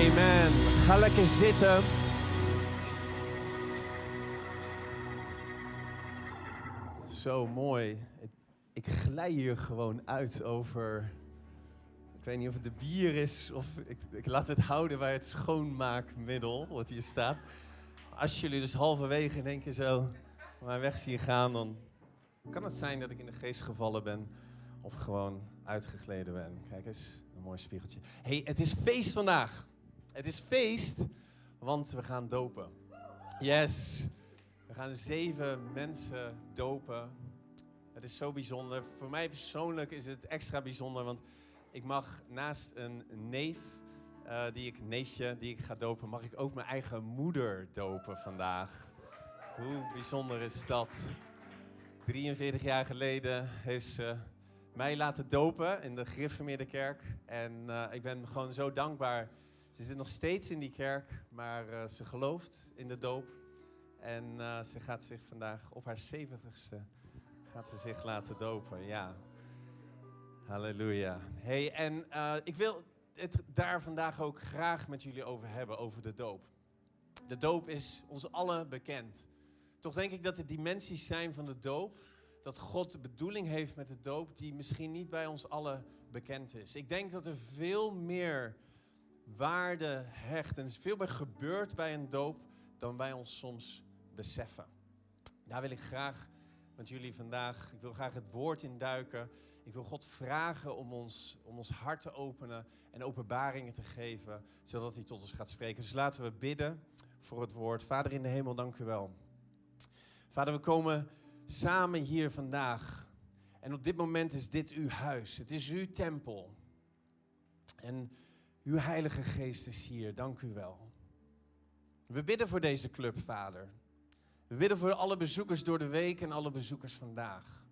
Amen. Ga lekker zitten. Zo mooi. Ik glij hier gewoon uit over. Ik weet niet of het de bier is of ik, ik laat het houden bij het schoonmaakmiddel wat hier staat. Als jullie dus halverwege in één keer zo mijn weg zien gaan, dan kan het zijn dat ik in de geest gevallen ben of gewoon uitgegleden ben. Kijk eens, een mooi spiegeltje. hey, het is feest vandaag. Het is feest, want we gaan dopen. Yes. We gaan zeven mensen dopen. Het is zo bijzonder. Voor mij persoonlijk is het extra bijzonder, want ik mag naast een neef, uh, die ik, neefje, die ik ga dopen, mag ik ook mijn eigen moeder dopen vandaag. Hoe bijzonder is dat? 43 jaar geleden heeft ze mij laten dopen in de gereformeerde kerk. En uh, ik ben gewoon zo dankbaar. Ze zit nog steeds in die kerk, maar uh, ze gelooft in de doop. En uh, ze gaat zich vandaag op haar 70ste gaat ze zich laten dopen. Ja. Halleluja. Hey, en ik wil het daar vandaag ook graag met jullie over hebben, over de doop. De doop is ons allen bekend. Toch denk ik dat er dimensies zijn van de doop dat God de bedoeling heeft met de doop die misschien niet bij ons allen bekend is. Ik denk dat er veel meer waarde hecht en er is veel meer gebeurt bij een doop dan wij ons soms beseffen. Daar wil ik graag met jullie vandaag, ik wil graag het woord induiken. Ik wil God vragen om ons, om ons hart te openen en openbaringen te geven, zodat hij tot ons gaat spreken. Dus laten we bidden voor het woord. Vader in de hemel, dank u wel. Vader, we komen samen hier vandaag. En op dit moment is dit uw huis. Het is uw tempel. En uw Heilige Geest is hier. Dank u wel. We bidden voor deze club, Vader. We bidden voor alle bezoekers door de week en alle bezoekers vandaag.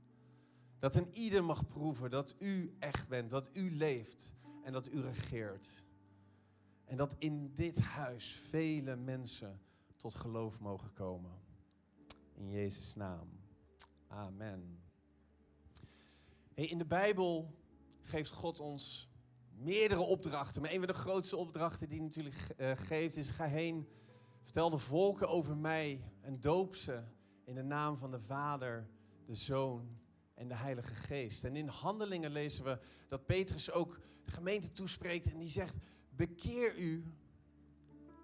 Dat een ieder mag proeven dat u echt bent, dat u leeft en dat u regeert. En dat in dit huis vele mensen tot geloof mogen komen. In Jezus' naam. Amen. Hey, in de Bijbel geeft God ons meerdere opdrachten. Maar een van de grootste opdrachten die hij natuurlijk uh, geeft is: ga heen, vertel de volken over mij en doop ze in de naam van de Vader, de Zoon en de Heilige Geest. En in Handelingen lezen we dat Petrus ook de gemeente toespreekt en die zegt: bekeer u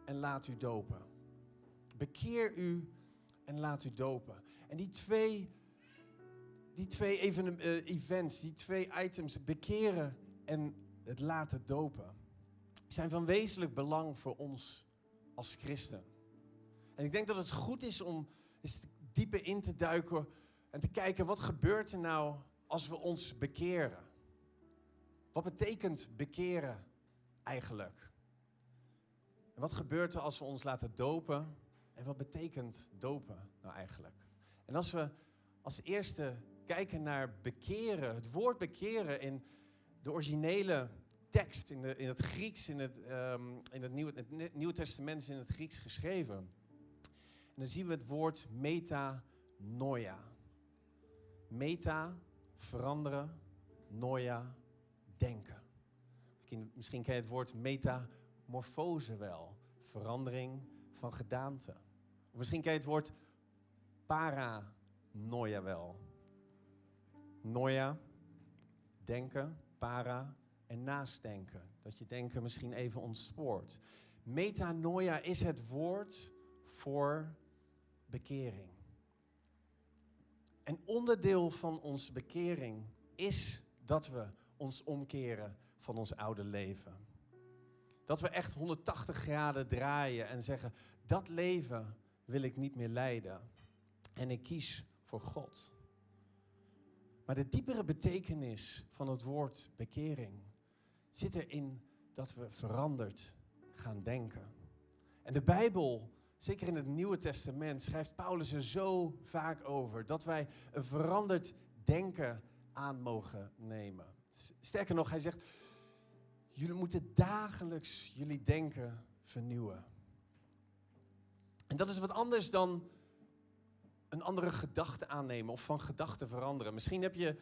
en laat u dopen. Bekeer u en laat u dopen. En die twee die twee even, uh, events, die twee items, bekeren en het laten dopen, zijn van wezenlijk belang voor ons als christen. En ik denk dat het goed is om eens dieper in te duiken en te kijken wat gebeurt er nou als we ons bekeren. Wat betekent bekeren eigenlijk? En wat gebeurt er als we ons laten dopen? En wat betekent dopen nou eigenlijk? En als we als eerste kijken naar bekeren, het woord bekeren in de originele tekst, in, de, in het Grieks, in het, um, in het, Nieuwe, het Nieuwe Testament is in het Grieks geschreven. En dan zien we het woord metanoia. Meta, veranderen, noia, denken. Misschien ken je het woord metamorfose wel, verandering van gedaante. Of misschien ken je het woord paranoia wel, Noia, denken, para en naastdenken. Dat je denken misschien even ontspoort. Metanoia is het woord voor bekering. En onderdeel van onze bekering is dat we ons omkeren van ons oude leven. Dat we echt 180 graden draaien en zeggen: dat leven wil ik niet meer leiden. En ik kies voor God. Maar de diepere betekenis van het woord bekering zit erin dat we veranderd gaan denken. En de Bijbel, zeker in het Nieuwe Testament, schrijft Paulus er zo vaak over dat wij een veranderd denken aan mogen nemen. Sterker nog, hij zegt, jullie moeten dagelijks jullie denken vernieuwen. En dat is wat anders dan een andere gedachte aannemen of van gedachten veranderen. Misschien heb je,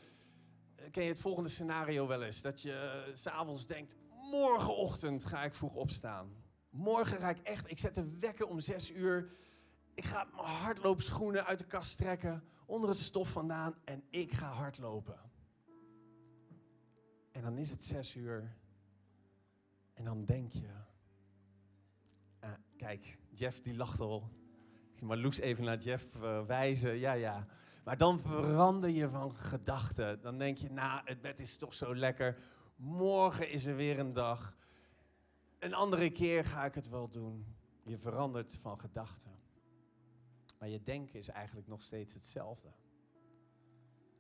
eh, ken je het volgende scenario wel eens, dat je uh, s'avonds denkt, morgenochtend ga ik vroeg opstaan. morgen ga ik echt, ik zet de wekker om zes uur. Ik ga mijn hardloopschoenen uit de kast trekken, onder het stof vandaan en ik ga hardlopen. En dan is het zes uur en dan denk je, ah, kijk, Jeff die lacht al. Maar Loes even naar Jeff uh, wijzen, ja ja. Maar dan verander je van gedachten. Dan denk je, nou, het bed is toch zo lekker. Morgen is er weer een dag. Een andere keer ga ik het wel doen. Je verandert van gedachten. Maar je denken is eigenlijk nog steeds hetzelfde.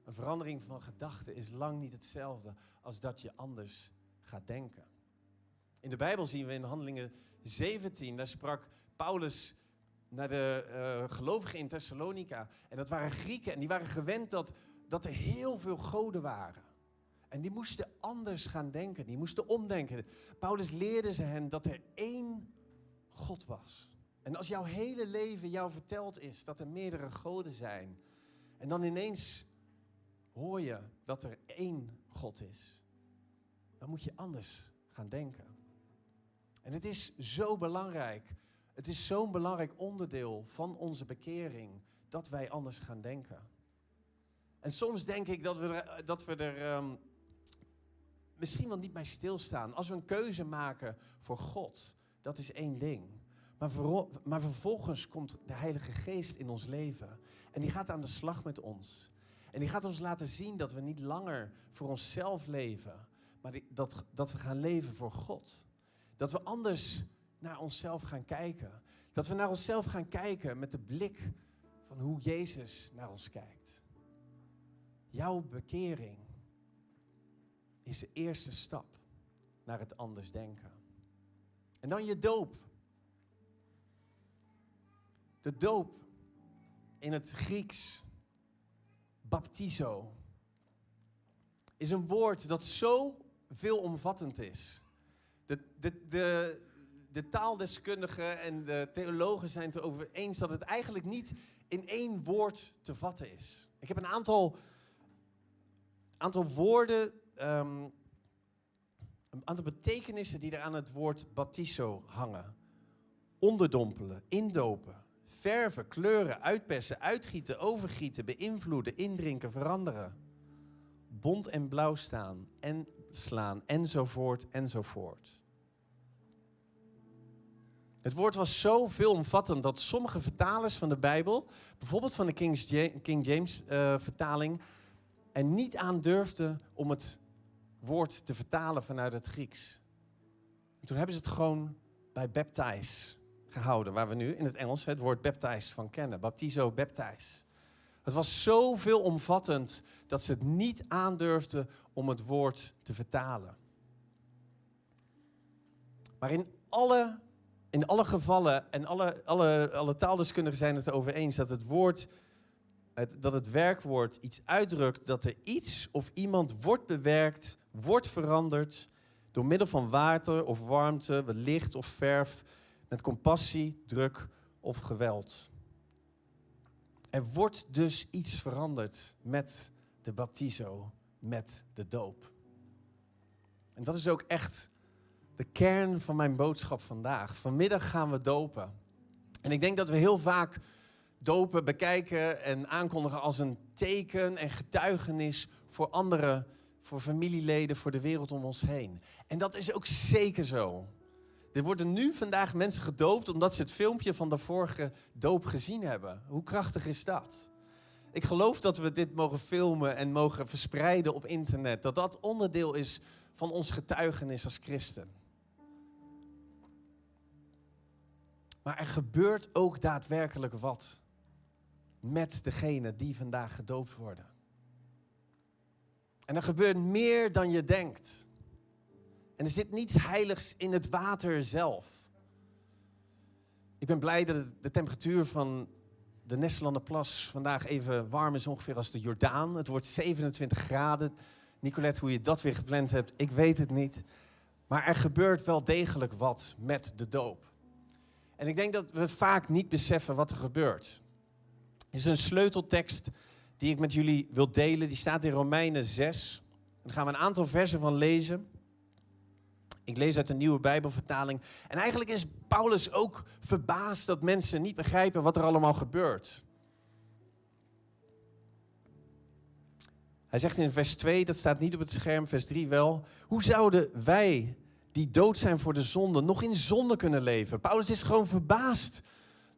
Een verandering van gedachten is lang niet hetzelfde als dat je anders gaat denken. In de Bijbel zien we in Handelingen 17, daar sprak Paulus naar de uh, gelovigen in Thessalonica. En dat waren Grieken en die waren gewend dat, dat er heel veel goden waren. En die moesten anders gaan denken, die moesten omdenken. Paulus leerde ze hen dat er één God was. En als jouw hele leven jou verteld is dat er meerdere goden zijn, en dan ineens hoor je dat er één God is, dan moet je anders gaan denken. En het is zo belangrijk het is zo'n belangrijk onderdeel van onze bekering dat wij anders gaan denken. En soms denk ik dat we er, dat we er ehm, misschien wel niet bij stilstaan. Als we een keuze maken voor God, dat is één ding. Maar, maar vervolgens komt de Heilige Geest in ons leven. En die gaat aan de slag met ons. En die gaat ons laten zien dat we niet langer voor onszelf leven, maar dat, dat we gaan leven voor God. Dat we anders naar onszelf gaan kijken. Dat we naar onszelf gaan kijken met de blik van hoe Jezus naar ons kijkt. Jouw bekering is de eerste stap naar het anders denken. En dan je doop. De doop in het Grieks, baptizo, is een woord dat zo veelomvattend is. De, de, de taaldeskundigen en de theologen zijn het erover eens dat het eigenlijk niet in één woord te vatten is. Ik heb een aantal, aantal woorden, ehm, een aantal betekenissen die er aan het woord baptizo hangen. Onderdompelen, indopen, verven, kleuren, uitpersen, uitgieten, overgieten, beïnvloeden, indrinken, veranderen. Bont en blauw staan en slaan, enzovoort, enzovoort. Het woord was zo veelomvattend dat sommige vertalers van de Bijbel, bijvoorbeeld van de King James uh, vertaling, er niet aan durfden om het woord te vertalen vanuit het Grieks. En toen hebben ze het gewoon bij baptize gehouden, waar we nu in het Engels het woord baptize van kennen. Baptizo, baptize. Het was zo veelomvattend dat ze het niet aandurfden om het woord te vertalen. Maar in alle in alle gevallen, en alle, alle, alle taaldeskundigen zijn het erover eens, dat het woord, het, dat het werkwoord iets uitdrukt, dat er iets of iemand wordt bewerkt, wordt veranderd door middel van water of warmte, licht of verf, met compassie, druk of geweld. Er wordt dus iets veranderd met de baptizo, met de doop. En dat is ook echt de kern van mijn boodschap vandaag. Vanmiddag gaan we dopen. En ik denk dat we heel vaak dopen bekijken en aankondigen als een teken en getuigenis voor anderen, voor familieleden, voor de wereld om ons heen. En dat is ook zeker zo. Er worden nu vandaag mensen gedoopt omdat ze het filmpje van de vorige doop gezien hebben. Hoe krachtig is dat? Ik geloof dat we dit mogen filmen en mogen verspreiden op internet. Dat dat onderdeel is van ons getuigenis als christen. Maar er gebeurt ook daadwerkelijk wat met degene die vandaag gedoopt worden. En er gebeurt meer dan je denkt. En er zit niets heiligs in het water zelf. Ik ben blij dat de temperatuur van de Nesselanderplas vandaag even warm is, ongeveer als de Jordaan. Het wordt 27 graden. Nicolette, hoe je dat weer gepland hebt, ik weet het niet. Maar er gebeurt wel degelijk wat met de doop. En ik denk dat we vaak niet beseffen wat er gebeurt. Er is een sleuteltekst die ik met jullie wil delen. Die staat in Romeinen 6. Daar gaan we een aantal versen van lezen. Ik lees uit een nieuwe Bijbelvertaling. En eigenlijk is Paulus ook verbaasd dat mensen niet begrijpen wat er allemaal gebeurt. Hij zegt in vers 2, dat staat niet op het scherm, vers 3 wel. Hoe zouden wij, die dood zijn voor de zonde, nog in zonde kunnen leven? Paulus is gewoon verbaasd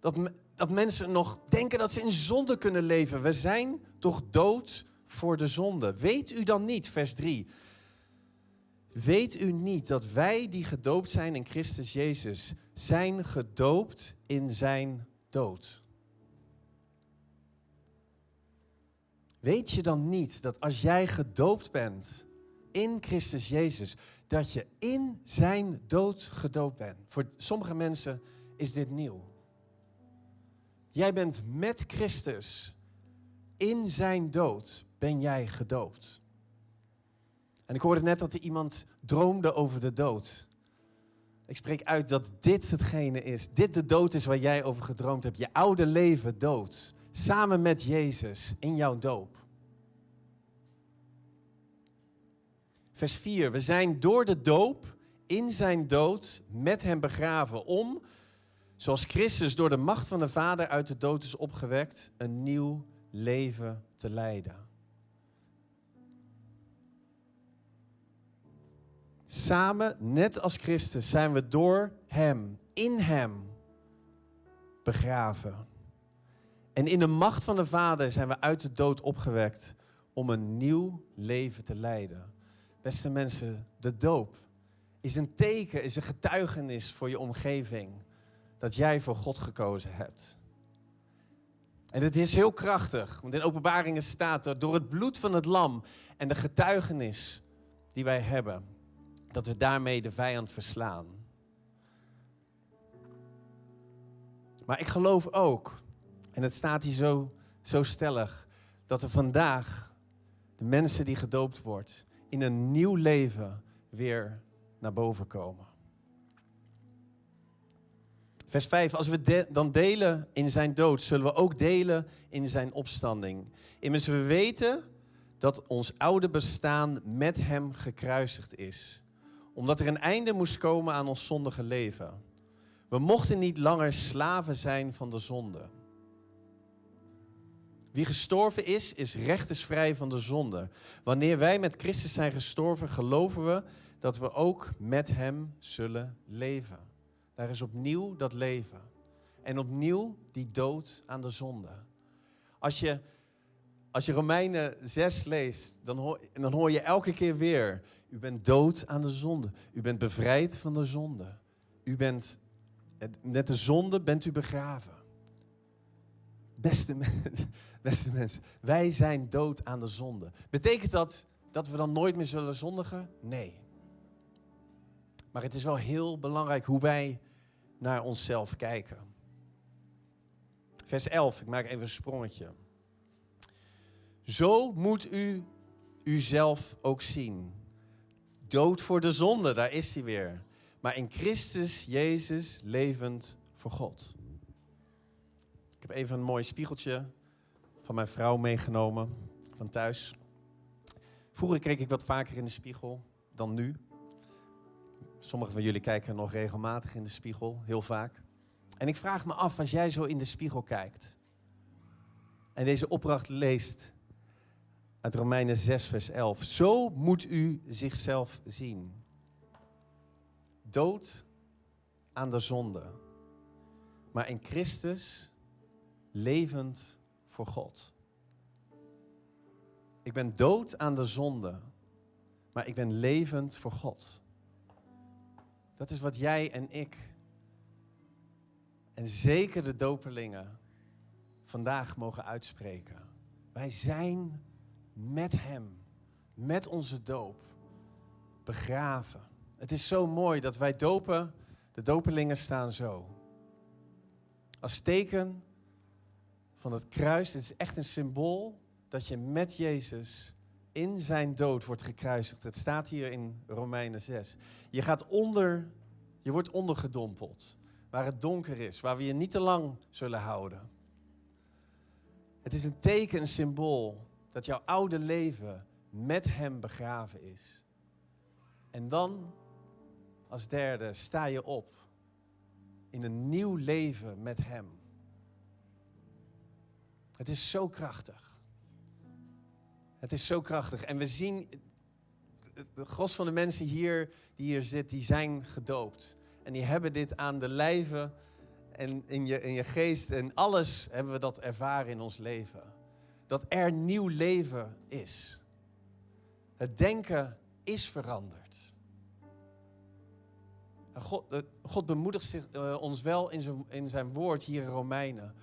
dat, dat mensen nog denken dat ze in zonde kunnen leven. We zijn toch dood voor de zonde. Weet u dan niet, vers 3, Weet u niet dat wij die gedoopt zijn in Christus Jezus, zijn gedoopt in zijn dood? Weet je dan niet dat als jij gedoopt bent in Christus Jezus, dat je in zijn dood gedoopt bent? Voor sommige mensen is dit nieuw. Jij bent met Christus in zijn dood ben jij gedoopt. En ik hoorde net dat er iemand droomde over de dood. Ik spreek uit dat dit hetgene is. Dit de dood is waar jij over gedroomd hebt. Je oude leven dood. Samen met Jezus in jouw doop. Vers 4. We zijn door de doop in zijn dood met hem begraven. Om, zoals Christus door de macht van de Vader uit de dood is opgewekt, een nieuw leven te leiden. Samen, net als Christus, zijn we door Hem, in Hem, begraven. En in de macht van de Vader zijn we uit de dood opgewekt om een nieuw leven te leiden. Beste mensen, de doop is een teken, is een getuigenis voor je omgeving dat jij voor God gekozen hebt. En het is heel krachtig, want in openbaringen staat er door het bloed van het lam en de getuigenis die wij hebben dat we daarmee de vijand verslaan. Maar ik geloof ook, en het staat hier zo, zo stellig, dat er vandaag de mensen die gedoopt worden in een nieuw leven weer naar boven komen. Vers 5, als we dan delen in zijn dood, zullen we ook delen in zijn opstanding. Immers we weten dat ons oude bestaan met hem gekruisigd is omdat er een einde moest komen aan ons zondige leven. We mochten niet langer slaven zijn van de zonde. Wie gestorven is, is rechtersvrij van de zonde. Wanneer wij met Christus zijn gestorven, geloven we dat we ook met Hem zullen leven. Daar is opnieuw dat leven. En opnieuw die dood aan de zonde. Als je, als je Romeinen 6 leest, dan hoor, dan hoor je elke keer weer u bent dood aan de zonde. U bent bevrijd van de zonde. U bent, met de zonde bent u begraven. Beste, beste mensen, wij zijn dood aan de zonde. Betekent dat dat we dan nooit meer zullen zondigen? Nee. Maar het is wel heel belangrijk hoe wij naar onszelf kijken. Vers 11, ik maak even een sprongetje. Zo moet u uzelf ook zien dood voor de zonde, daar is hij weer. Maar in Christus Jezus levend voor God. Ik heb even een mooi spiegeltje van mijn vrouw meegenomen van thuis. Vroeger keek ik wat vaker in de spiegel dan nu. Sommigen van jullie kijken nog regelmatig in de spiegel, heel vaak. En ik vraag me af, als jij zo in de spiegel kijkt en deze opdracht leest, uit Romeinen 6, vers 11. Zo moet u zichzelf zien. Dood aan de zonde, maar in Christus levend voor God. Ik ben dood aan de zonde, maar ik ben levend voor God. Dat is wat jij en ik, en zeker de doperlingen, vandaag mogen uitspreken. Wij zijn met Hem, met onze doop, begraven. Het is zo mooi dat wij dopen, de dopelingen staan zo. Als teken van het kruis, het is echt een symbool dat je met Jezus in zijn dood wordt gekruisigd. Het staat hier in Romeinen 6. Je gaat onder, je wordt ondergedompeld, waar het donker is, waar we je niet te lang zullen houden. Het is een teken, een symbool dat jouw oude leven met Hem begraven is. En dan als derde sta je op in een nieuw leven met Hem. Het is zo krachtig. Het is zo krachtig. En we zien, de gros van de mensen hier die hier zitten, die zijn gedoopt. En die hebben dit aan de lijve en in je, in je geest en alles hebben we dat ervaren in ons leven. Dat er nieuw leven is. Het denken is veranderd. God, God bemoedigt zich, uh, ons wel in zijn, in zijn woord hier in Romeinen.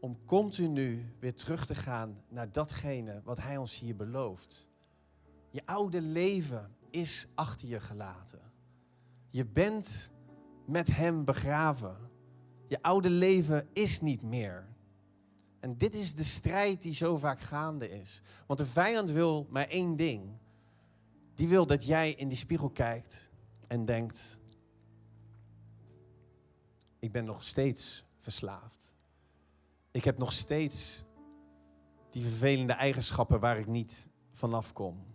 Om continu weer terug te gaan naar datgene wat Hij ons hier belooft. Je oude leven is achter je gelaten. Je bent met Hem begraven. Je oude leven is niet meer. En dit is de strijd die zo vaak gaande is. Want de vijand wil maar één ding. Die wil dat jij in die spiegel kijkt en denkt: Ik ben nog steeds verslaafd. Ik heb nog steeds die vervelende eigenschappen waar ik niet vanaf kom.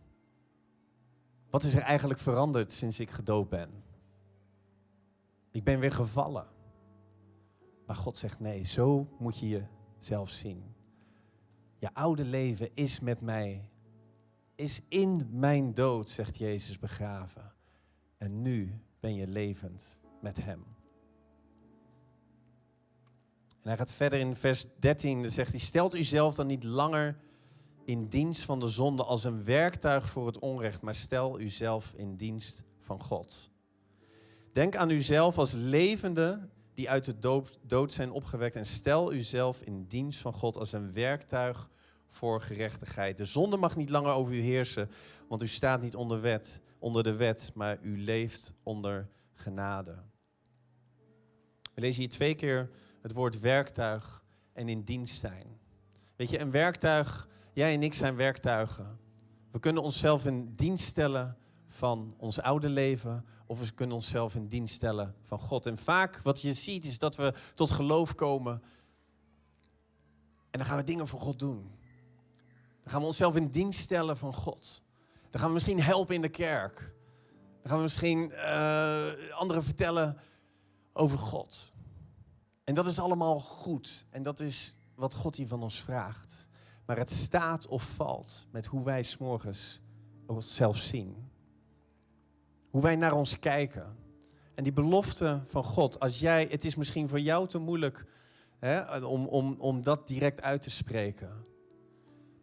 Wat is er eigenlijk veranderd sinds ik gedoopt ben? Ik ben weer gevallen. Maar God zegt nee, zo moet je jezelf zien. Je oude leven is met mij, is in mijn dood, zegt Jezus, begraven. En nu ben je levend met Hem. En hij gaat verder in vers 13, dan zegt hij, stelt u zelf dan niet langer in dienst van de zonde als een werktuig voor het onrecht, maar stel uzelf in dienst van God. Denk aan uzelf als levende die uit de dood, dood zijn opgewekt en stel uzelf in dienst van God als een werktuig voor gerechtigheid. De zonde mag niet langer over u heersen, want u staat niet onder, wet, onder de wet, maar u leeft onder genade. We lezen hier twee keer het woord werktuig en in dienst zijn. Weet je, een werktuig Jij en ik zijn werktuigen. We kunnen onszelf in dienst stellen van ons oude leven, of we kunnen onszelf in dienst stellen van God. En vaak wat je ziet is dat we tot geloof komen en dan gaan we dingen voor God doen. Dan gaan we onszelf in dienst stellen van God. Dan gaan we misschien helpen in de kerk. Dan gaan we misschien uh, anderen vertellen over God. En dat is allemaal goed. En dat is wat God hier van ons vraagt. Maar het staat of valt met hoe wij s'morgens onszelf zien. Hoe wij naar ons kijken. En die belofte van God, als jij, het is misschien voor jou te moeilijk hè, om, om, om dat direct uit te spreken.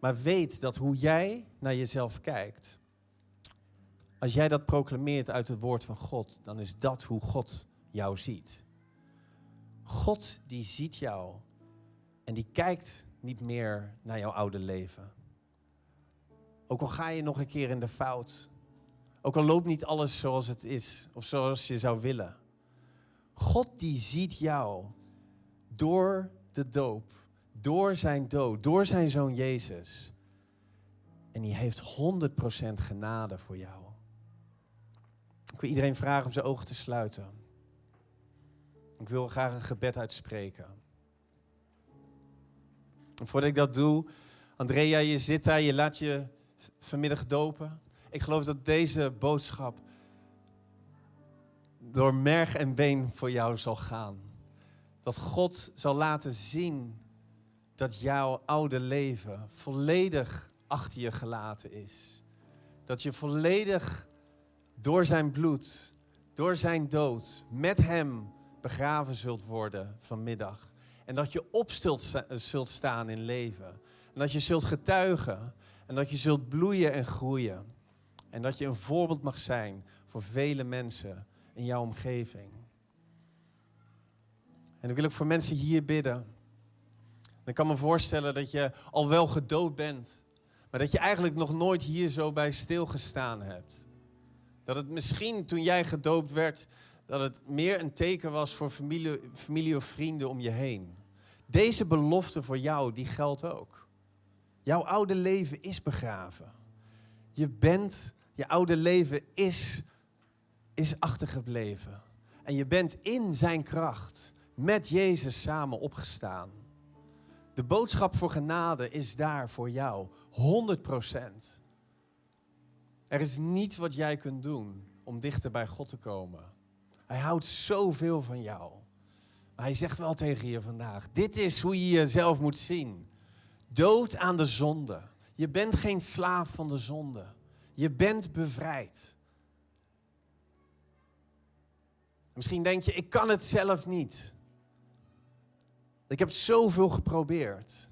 Maar weet dat hoe jij naar jezelf kijkt, als jij dat proclameert uit het woord van God, dan is dat hoe God jou ziet. God die ziet jou en die kijkt niet meer naar jouw oude leven. Ook al ga je nog een keer in de fout. Ook al loopt niet alles zoals het is of zoals je zou willen. God die ziet jou door de doop, door zijn dood, door zijn zoon Jezus. En die heeft 100% genade voor jou. Ik wil iedereen vragen om zijn ogen te sluiten. Ik wil graag een gebed uitspreken voordat ik dat doe, Andrea, je zit daar, je laat je vanmiddag dopen. Ik geloof dat deze boodschap door merg en been voor jou zal gaan. Dat God zal laten zien dat jouw oude leven volledig achter je gelaten is. Dat je volledig door zijn bloed, door zijn dood, met hem begraven zult worden vanmiddag. En dat je op zult staan in leven. En dat je zult getuigen. En dat je zult bloeien en groeien. En dat je een voorbeeld mag zijn voor vele mensen in jouw omgeving. En dan wil ik voor mensen hier bidden. Ik kan me voorstellen dat je al wel gedood bent. Maar dat je eigenlijk nog nooit hier zo bij stilgestaan hebt. Dat het misschien toen jij gedoopt werd, dat het meer een teken was voor familie, familie of vrienden om je heen. Deze belofte voor jou, die geldt ook. Jouw oude leven is begraven. Je bent, je oude leven is, is achtergebleven. En je bent in zijn kracht met Jezus samen opgestaan. De boodschap voor genade is daar voor jou, 100%. Er is niets wat jij kunt doen om dichter bij God te komen. Hij houdt zoveel van jou. Maar hij zegt wel tegen je vandaag: Dit is hoe je jezelf moet zien. Dood aan de zonde. Je bent geen slaaf van de zonde. Je bent bevrijd. Misschien denk je: Ik kan het zelf niet. Ik heb zoveel geprobeerd.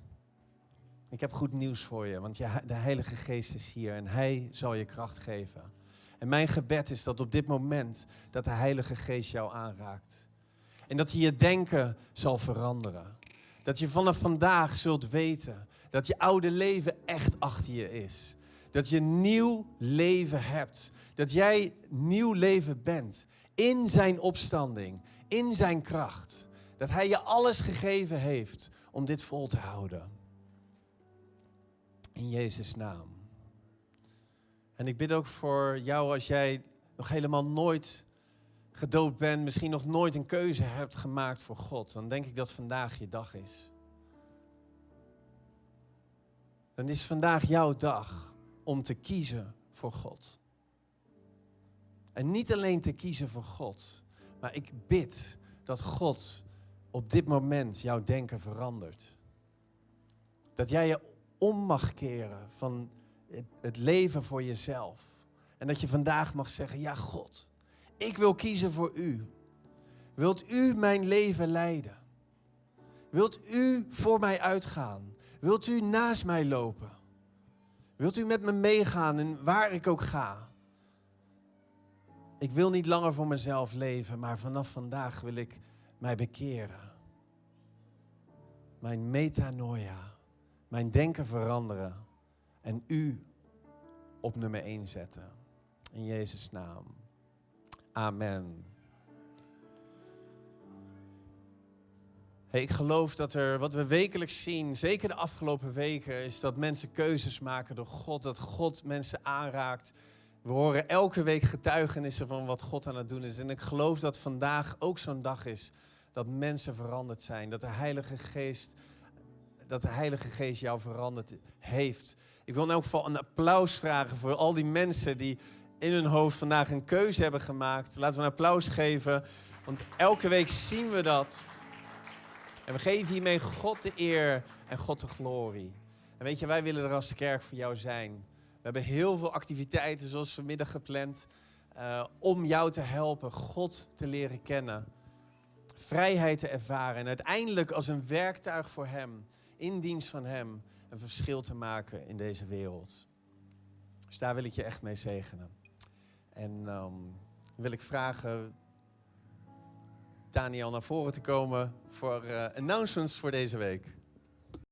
Ik heb goed nieuws voor je, want de Heilige Geest is hier en Hij zal je kracht geven. En mijn gebed is dat op dit moment dat de Heilige Geest jou aanraakt. En dat je je denken zal veranderen. Dat je vanaf vandaag zult weten dat je oude leven echt achter je is. Dat je nieuw leven hebt. Dat jij nieuw leven bent. In zijn opstanding. In zijn kracht. Dat hij je alles gegeven heeft om dit vol te houden. In Jezus' naam. En ik bid ook voor jou als jij nog helemaal nooit gedoopt bent, misschien nog nooit een keuze hebt gemaakt voor God, dan denk ik dat vandaag je dag is. Dan is vandaag jouw dag om te kiezen voor God. En niet alleen te kiezen voor God, maar ik bid dat God op dit moment jouw denken verandert. Dat jij je om mag keren van het leven voor jezelf. En dat je vandaag mag zeggen, ja God, ik wil kiezen voor u. Wilt u mijn leven leiden? Wilt u voor mij uitgaan? Wilt u naast mij lopen? Wilt u met me meegaan en waar ik ook ga? Ik wil niet langer voor mezelf leven, maar vanaf vandaag wil ik mij bekeren. Mijn metanoia, mijn denken veranderen en u op nummer 1 zetten. In Jezus' naam. Amen. Hey, ik geloof dat er, wat we wekelijks zien, zeker de afgelopen weken, is dat mensen keuzes maken door God. Dat God mensen aanraakt. We horen elke week getuigenissen van wat God aan het doen is. En ik geloof dat vandaag ook zo'n dag is dat mensen veranderd zijn. Dat de Heilige Geest, dat de Heilige Geest jou veranderd heeft. Ik wil in elk geval een applaus vragen voor al die mensen die in hun hoofd vandaag een keuze hebben gemaakt. Laten we een applaus geven, want elke week zien we dat. En we geven hiermee God de eer en God de glorie. En weet je, wij willen er als kerk voor jou zijn. We hebben heel veel activiteiten, zoals vanmiddag gepland, uh, om jou te helpen God te leren kennen. Vrijheid te ervaren en uiteindelijk als een werktuig voor Hem, in dienst van Hem, een verschil te maken in deze wereld. Dus daar wil ik je echt mee zegenen. En um, wil ik vragen Daniel naar voren te komen voor uh, announcements voor deze week.